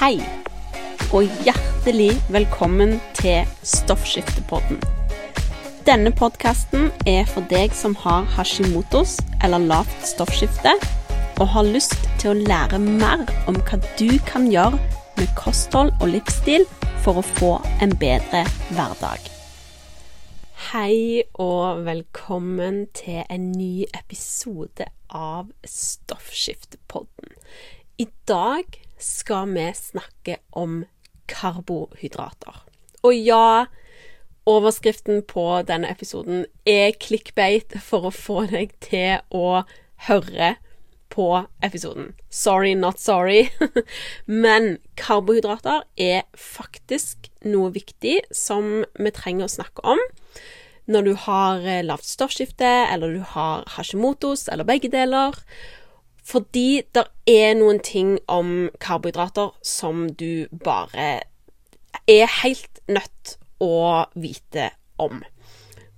Hei, og hjertelig velkommen til Stoffskiftepodden. Denne podkasten er for deg som har hashimotos eller lavt stoffskifte, og har lyst til å lære mer om hva du kan gjøre med kosthold og livsstil for å få en bedre hverdag. Hei og velkommen til en ny episode av Stoffskiftepodden. I dag skal vi snakke om karbohydrater. Og ja, overskriften på denne episoden er clickbait for å få deg til å høre på episoden. Sorry, not sorry. Men karbohydrater er faktisk noe viktig som vi trenger å snakke om når du har eh, lavt stoffskifte, eller du har hashimotos, eller begge deler. Fordi det er noen ting om karbohydrater som du bare er helt nødt å vite om.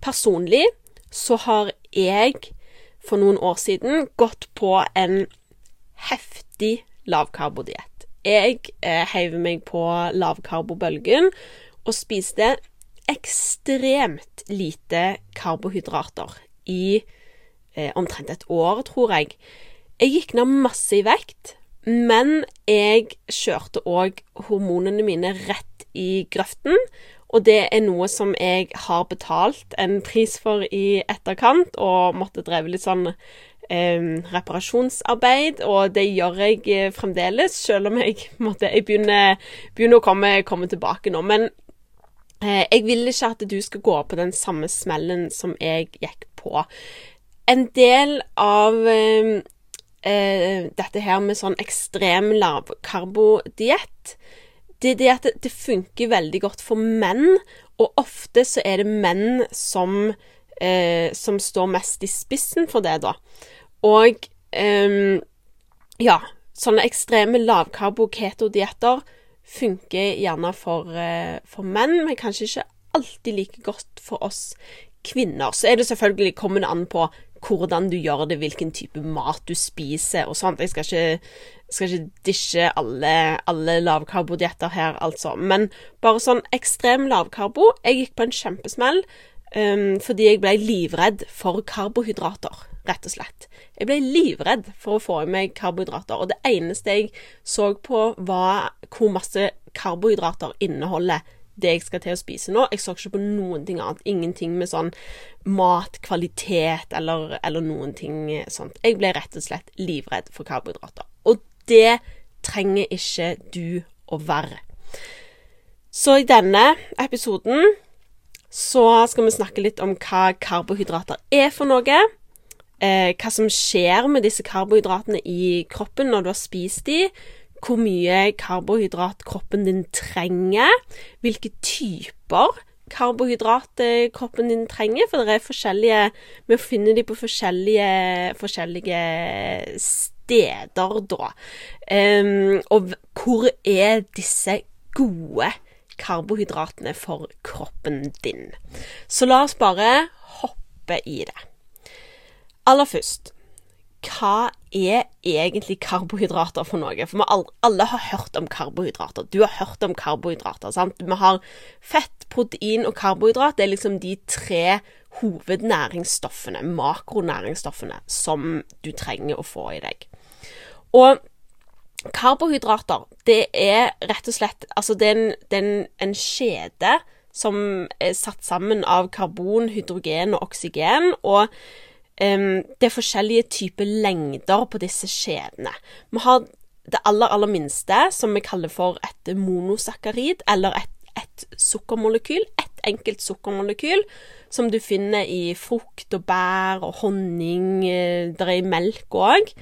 Personlig så har jeg for noen år siden gått på en heftig lavkarbodiett. Jeg eh, heiv meg på lavkarbobølgen og spiste ekstremt lite karbohydrater i eh, omtrent et år, tror jeg. Jeg gikk ned masse i vekt, men jeg kjørte òg hormonene mine rett i grøften. Og det er noe som jeg har betalt en pris for i etterkant, og måtte dreve litt sånn eh, reparasjonsarbeid. Og det gjør jeg eh, fremdeles, selv om jeg, måtte, jeg begynner, begynner, å komme, komme tilbake nå. Men Eh, jeg vil ikke at du skal gå på den samme smellen som jeg gikk på. En del av eh, dette her med sånn ekstrem lavkarbodiett, det det det, det, funker veldig godt for menn, og ofte så er det menn som, eh, som står mest i spissen for det, da. Og eh, ja, sånne ekstreme lavkarbo-keto-dietter funker gjerne for, eh, for, menn, men kanskje ikke alltid like godt for oss kvinner. Så er det selvfølgelig kommende an på hvordan du gjør det, hvilken type mat du spiser og sånt. Jeg skal ikke, skal ikke dishe alle, alle lavkarbodietter her, altså. Men bare sånn ekstrem lavkarbo Jeg gikk på en kjempesmell um, fordi jeg ble livredd for karbohydrater rett og slett. Jeg ble livredd for å få i meg karbohydrater, og det eneste jeg så på, var hvor masse karbohydrater inneholder det jeg skal til å spise nå. Jeg så ikke på noen ting annet. Ingenting med sånn matkvalitet eller, eller noen ting sånt. Jeg ble rett og slett livredd for karbohydrater. Og det trenger ikke du å være. Så i denne episoden så skal vi snakke litt om hva karbohydrater er for noe eh, hva som skjer med disse karbohydratene i kroppen når du har spist de, hvor mye karbohydrat kroppen din trenger, hvilke typer karbohydrat eh, kroppen din trenger, for det er forskjellige Vi finner de på forskjellige, forskjellige steder, da. Um, og hvor er disse gode karbohydratene for kroppen din? Så la oss bare hoppe i det. Aller først, hva er egentlig karbohydrater for noe? For vi alle har hørt om karbohydrater. Du har hørt om karbohydrater, sant? Vi har fett, protein og karbohydrat. Det er liksom de tre hovednæringsstoffene, makronæringsstoffene, som du trenger å få i deg. Og karbohydrater, det er rett og slett Altså, det er en, det er en, en kjede som er satt sammen av karbon, hydrogen og oksygen. og det er forskjellige typer lengder på disse skjedene. Vi har det aller, aller minste, som vi kaller for et monosakkarid, eller et, et sukkermolekyl. Et enkelt sukkermolekyl som du finner i frukt og bær og honning. Eh, det er i melk òg.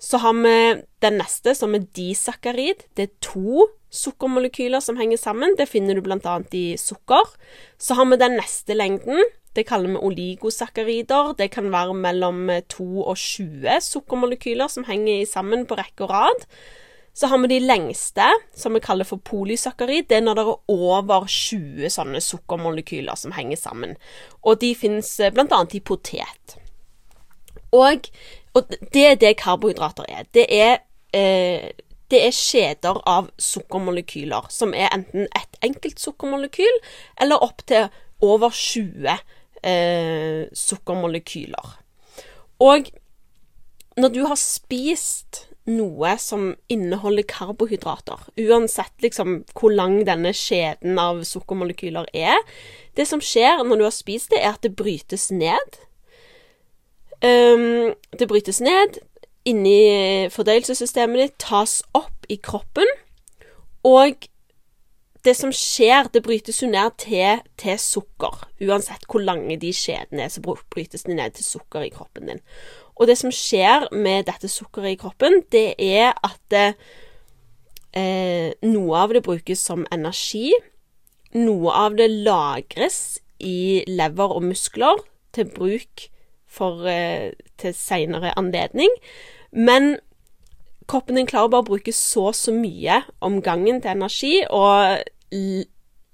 Så har vi den neste, som er disakkarid. Det er to sukkermolekyler som henger sammen. Det finner du bl.a. i sukker. Så har vi den neste lengden, det kaller vi oligosakkarider. Det kan være mellom 2 og 20 sukkermolekyler som henger sammen på rekke og rad. Så har vi de lengste, som vi kaller for polysakkarid. Det er når det er over 20 sånne sukkermolekyler som henger sammen. Og de finnes eh, bl.a. i potet. Og, og, det er det karbohydrater er. Det er eh, det er kjeder av sukkermolekyler, som er enten ett enkelt sukkermolekyl eller opptil over 20 eh, sukkermolekyler. Og når du har spist noe som inneholder karbohydrater, uansett liksom hvor lang denne skjeden av sukkermolekyler er Det som skjer når du har spist det, er at det brytes ned. Um, det brytes ned inni fordøyelsessystemet ditt, tas opp i kroppen, og det som skjer, det brytes jo ned til, til sukker. Uansett hvor lange de skjedene er, så brytes de ned til sukker i kroppen din. Og det som skjer med dette sukkeret i kroppen, det er at eh, noe av det brukes som energi. Noe av det lagres i lever og muskler til bruk for, eh, til seinere anledning. Men kroppen din klarer bare å bruke så så mye om gangen til energi, og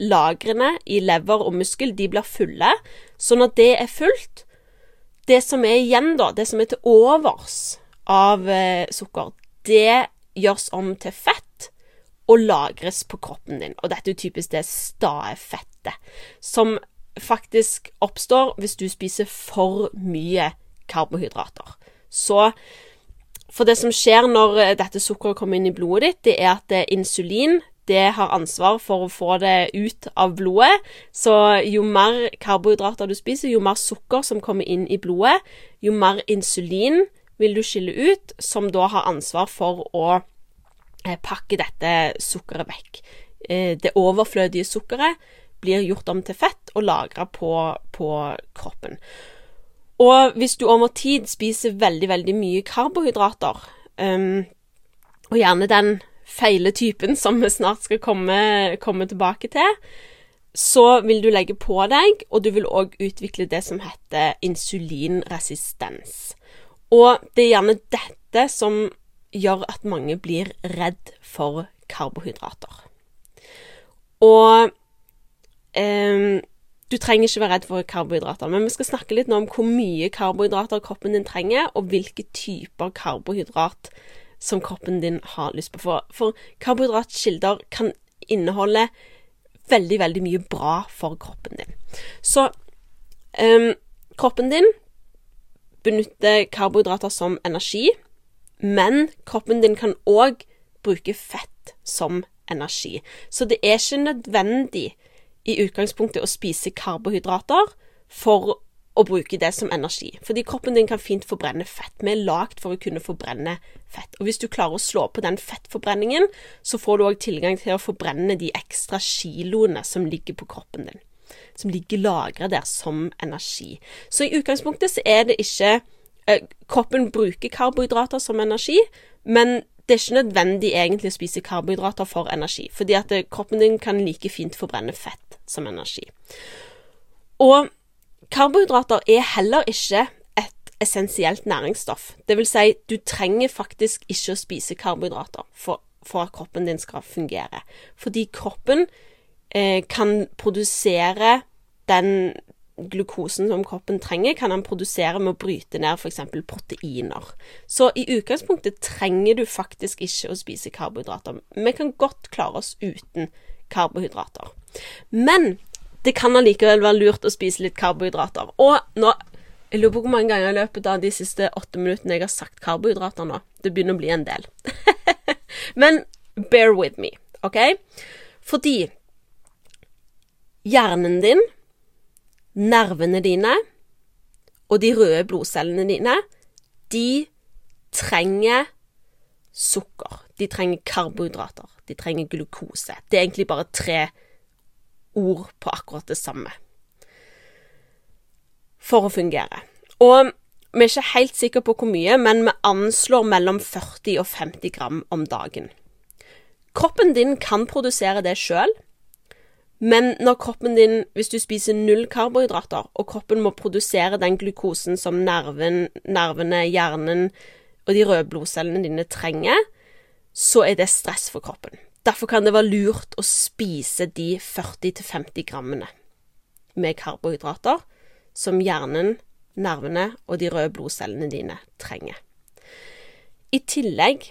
lagrene i lever og muskel de blir fulle. Så når det er fullt, det som er igjen, da, det som er til overs av eh, sukker, det gjøres om til fett og lagres på kroppen din. Og dette er typisk det stae fettet, som faktisk oppstår hvis du spiser for mye karbohydrater. Så for det som skjer når eh, dette sukkeret kommer inn i blodet ditt, det er at eh, insulin det har ansvar for å få det ut av blodet. Så jo mer karbohydrater du spiser, jo mer sukker som kommer inn i blodet, jo mer insulin vil du skille ut, som da har ansvar for å eh, pakke dette sukkeret vekk. Det overflødige sukkeret blir gjort om til fett og lagra på, på kroppen. Og hvis du over tid spiser veldig, veldig mye karbohydrater, um, og gjerne den feile typen som vi snart skal komme, komme, tilbake til, så vil du legge på deg, og du vil òg utvikle det som heter insulinresistens. Og det er gjerne dette som gjør at mange blir redd for karbohydrater. Og eh, du trenger ikke være redd for karbohydrater, men vi skal snakke litt nå om hvor mye karbohydrater kroppen din trenger, og hvilke typer karbohydrat som kroppen din har lyst på. For, for karbohydratkilder kan inneholde veldig, veldig mye bra for kroppen din. Så um, kroppen din benytter karbohydrater som energi, men kroppen din kan òg bruke fett som energi. Så det er ikke nødvendig i utgangspunktet å spise karbohydrater for å bruke det som energi. Fordi kroppen din kan fint forbrenne fett. Vi er lagd for å kunne forbrenne fett. Og hvis du klarer å slå på den fettforbrenningen, så får du òg tilgang til å forbrenne de ekstra kiloene som ligger på kroppen din. Som ligger lagra der som energi. Så i utgangspunktet så er det ikke eh, Kroppen bruker karbohydrater som energi, men det er ikke nødvendig egentlig å spise karbohydrater for energi, fordi at det, kroppen din kan like fint forbrenne fett som energi. Og karbohydrater er heller ikke et essensielt næringsstoff. Det vil si, du trenger faktisk ikke å spise karbohydrater for, for at kroppen din skal fungere. Fordi kroppen eh, kan produsere den glukosen som kroppen trenger, kan han produsere med å bryte ned f.eks. proteiner. Så i utgangspunktet trenger du faktisk ikke å spise karbohydrater. Vi kan godt klare oss uten karbohydrater. Men det kan allikevel være lurt å spise litt karbohydrater. Og nå Jeg lurer på hvor mange ganger i løpet av de siste åtte minuttene jeg har sagt karbohydrater nå. Det begynner å bli en del. Men bear with me, OK? Fordi hjernen din nervene dine og de røde blodcellene dine, de trenger sukker. De trenger karbohydrater. De trenger glukose. Det er egentlig bare tre ord på akkurat det samme for å fungere. Og vi er ikke helt sikre på hvor mye, men vi anslår mellom 40 og 50 gram om dagen. Kroppen din kan produsere det sjøl, men når kroppen din, hvis du spiser null karbohydrater, og kroppen må produsere den glukosen som nerven, nervene, hjernen og de røde blodcellene dine trenger, så er det stress for kroppen. Derfor kan det være lurt å spise de 40-50 grammene med karbohydrater som hjernen, nervene og de røde blodcellene dine trenger. I tillegg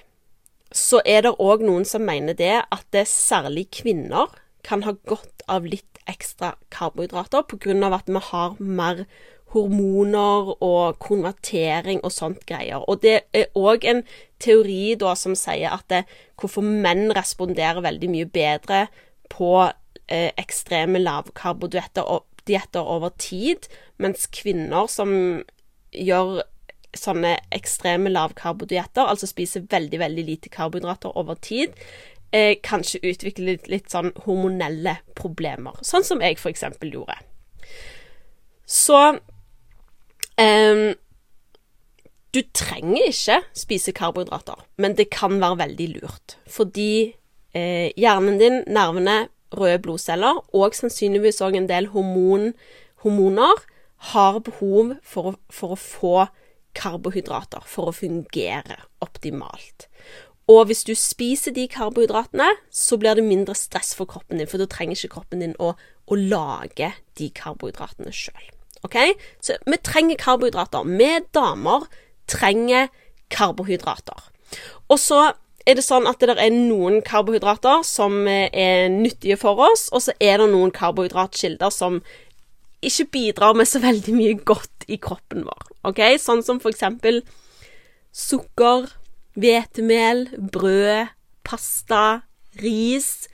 så er det òg noen som mener det at det særlig kvinner kan ha godt av litt ekstra karbohydrater pga. at vi har mer hormoner og konvertering og sånt greier. Og det er òg en teori da som sier at det, hvorfor menn responderer veldig mye bedre på eh, ekstreme lavkarbodietter over tid, mens kvinner som gjør sånne ekstreme lavkarbodietter, altså spiser veldig, veldig lite karbohydrater over tid, eh, kanskje utvikler litt, litt, sånn hormonelle problemer. Sånn som jeg eksempel gjorde. Så eh, Du trenger ikke spise karbohydrater, men det kan være veldig lurt. Fordi eh, hjernen din, nervene, røde blodceller og sannsynligvis òg en del hormon, hormoner har behov for å, for å få karbohydrater for å fungere optimalt. Og hvis du spiser de karbohydratene, så blir det mindre stress for kroppen din, for da trenger ikke kroppen din å, å lage de karbohydratene sjøl. OK? Så vi trenger karbohydrater. Vi damer trenger karbohydrater. Og så er det sånn at det er noen karbohydrater som er nyttige for oss, og så er det noen karbohydratkilder som ikke bidrar med så veldig mye godt i kroppen vår. Ok? Sånn som for eksempel sukker, hvetemel, brød, pasta, ris.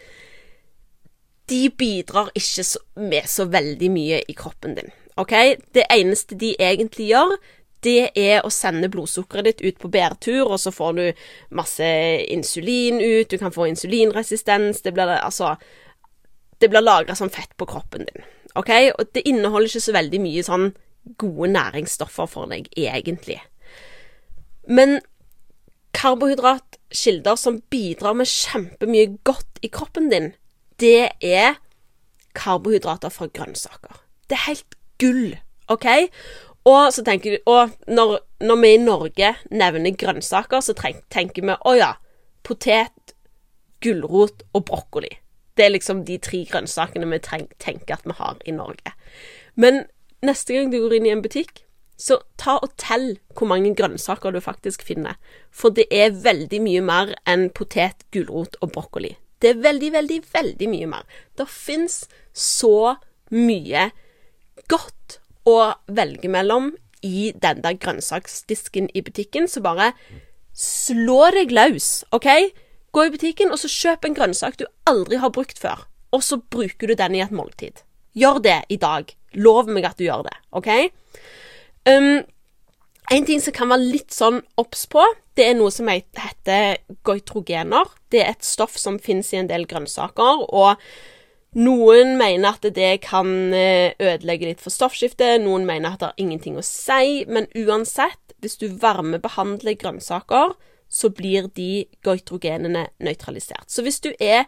De bidrar ikke med så veldig mye i kroppen din. Ok? Det eneste de egentlig gjør, det er å sende blodsukkeret ditt ut på bærtur, og så får du masse insulin ut, du kan få insulinresistens, det blir altså blir lagra som fett på kroppen din. OK? Og det inneholder ikke så veldig mye sånn gode næringsstoffer for deg, egentlig. Men karbohydratkilder som bidrar med kjempemye godt i kroppen din, det er karbohydrater fra grønnsaker. Det er helt gull, OK? Og så tenker Og når, når vi i Norge nevner grønnsaker, så tenker vi å ja, potet, gulrot og brokkoli. Det er liksom de tre grønnsakene vi tenker at vi har i Norge. Men neste gang du går inn i en butikk, så ta og tell hvor mange grønnsaker du faktisk finner. For det er veldig mye mer enn potet, gulrot og brokkoli. Det er veldig, veldig, veldig mye mer. Det fins så mye godt å velge mellom i den der grønnsaksdisken i butikken, så bare slå deg løs, OK? Gå i butikken og så kjøp en grønnsak du aldri har brukt før, og så bruker du den i et måltid. Gjør det i dag. Lov meg at du gjør det, OK? Um, en ting som kan være litt sånn obs på, det er noe som heter goitrogener. Det er et stoff som finnes i en del grønnsaker. og noen mener at det kan eh, ødelegge litt for stoffskiftet, noen mener at det har ingenting å si, men uansett, hvis du varmebehandler grønnsaker, så blir de goitrogenene nøytralisert. Så hvis du er,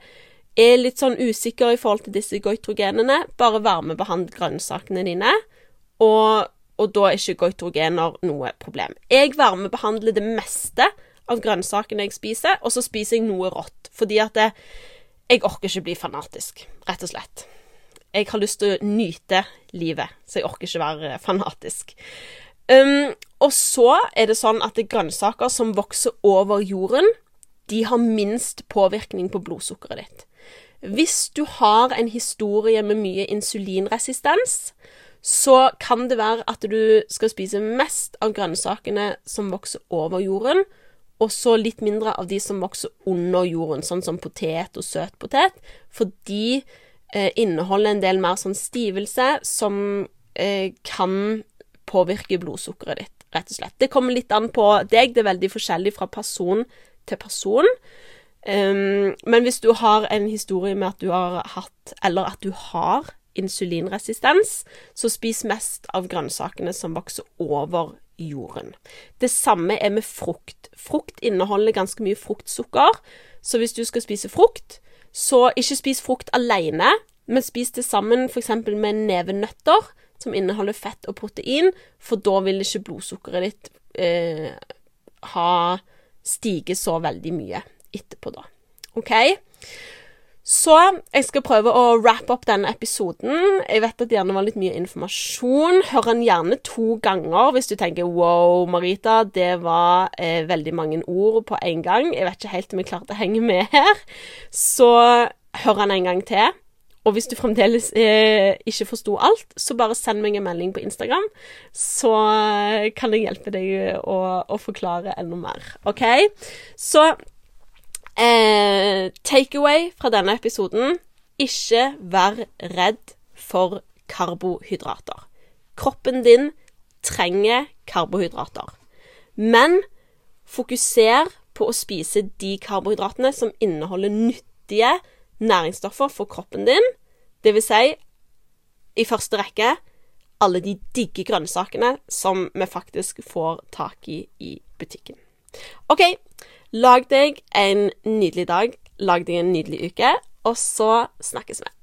er, litt sånn usikker i forhold til disse goitrogenene, bare varmebehandl grønnsakene dine, og, og da er ikke goitrogener noe problem. Jeg varmebehandler det meste av grønnsakene jeg spiser, og så spiser jeg noe rått, fordi at det, jeg orker ikke bli fanatisk, rett og slett. Jeg har lyst til å nyte livet, så jeg orker ikke være fanatisk. Um, og så er det sånn at det grønnsaker som vokser over jorden, de har minst påvirkning på blodsukkeret ditt. Hvis du har en historie med mye insulinresistens, så kan det være at du skal spise mest av grønnsakene som vokser over jorden, og så litt mindre av de som vokser under jorden, sånn som potet og søt potet, for de eh, inneholder en del mer sånn stivelse som eh, kan påvirke blodsukkeret ditt, rett og slett. Det kommer litt an på deg, det er veldig forskjellig fra person til person. Um, men hvis du har en historie med at du har hatt, eller at du har insulinresistens, så spis mest av grønnsakene som vokser over jorden. Det samme er med frukt. Frukt inneholder ganske mye fruktsukker, så hvis du skal spise frukt, så ikke spis frukt alene, men spis det sammen f.eks. med en neve nøtter som inneholder fett og protein, for da vil ikke blodsukkeret ditt eh, ha stige så veldig mye etterpå, da. OK? Så jeg skal prøve å wrap opp denne episoden. Jeg vet at det gjerne var litt mye informasjon. Hør den gjerne to ganger hvis du tenker wow, Marita, det var eh, veldig mange ord på en gang. Jeg vet ikke helt om jeg klarte å henge med her. Så hør den en gang til. Og hvis du fremdeles eh, ikke forsto alt, så bare send meg en melding på Instagram, så eh, kan jeg hjelpe deg å, å forklare enda mer. OK? Så Eh, Takeaway fra denne episoden ikke vær redd for karbohydrater. Kroppen din trenger karbohydrater. Men fokuser på å spise de karbohydratene som inneholder nyttige næringsstoffer for kroppen din. Det vil si, i første rekke, alle de digge grønnsakene som vi faktisk får tak i i butikken. OK, Lag deg en nydelig dag, lag deg en nydelig uke, og så snakkes vi.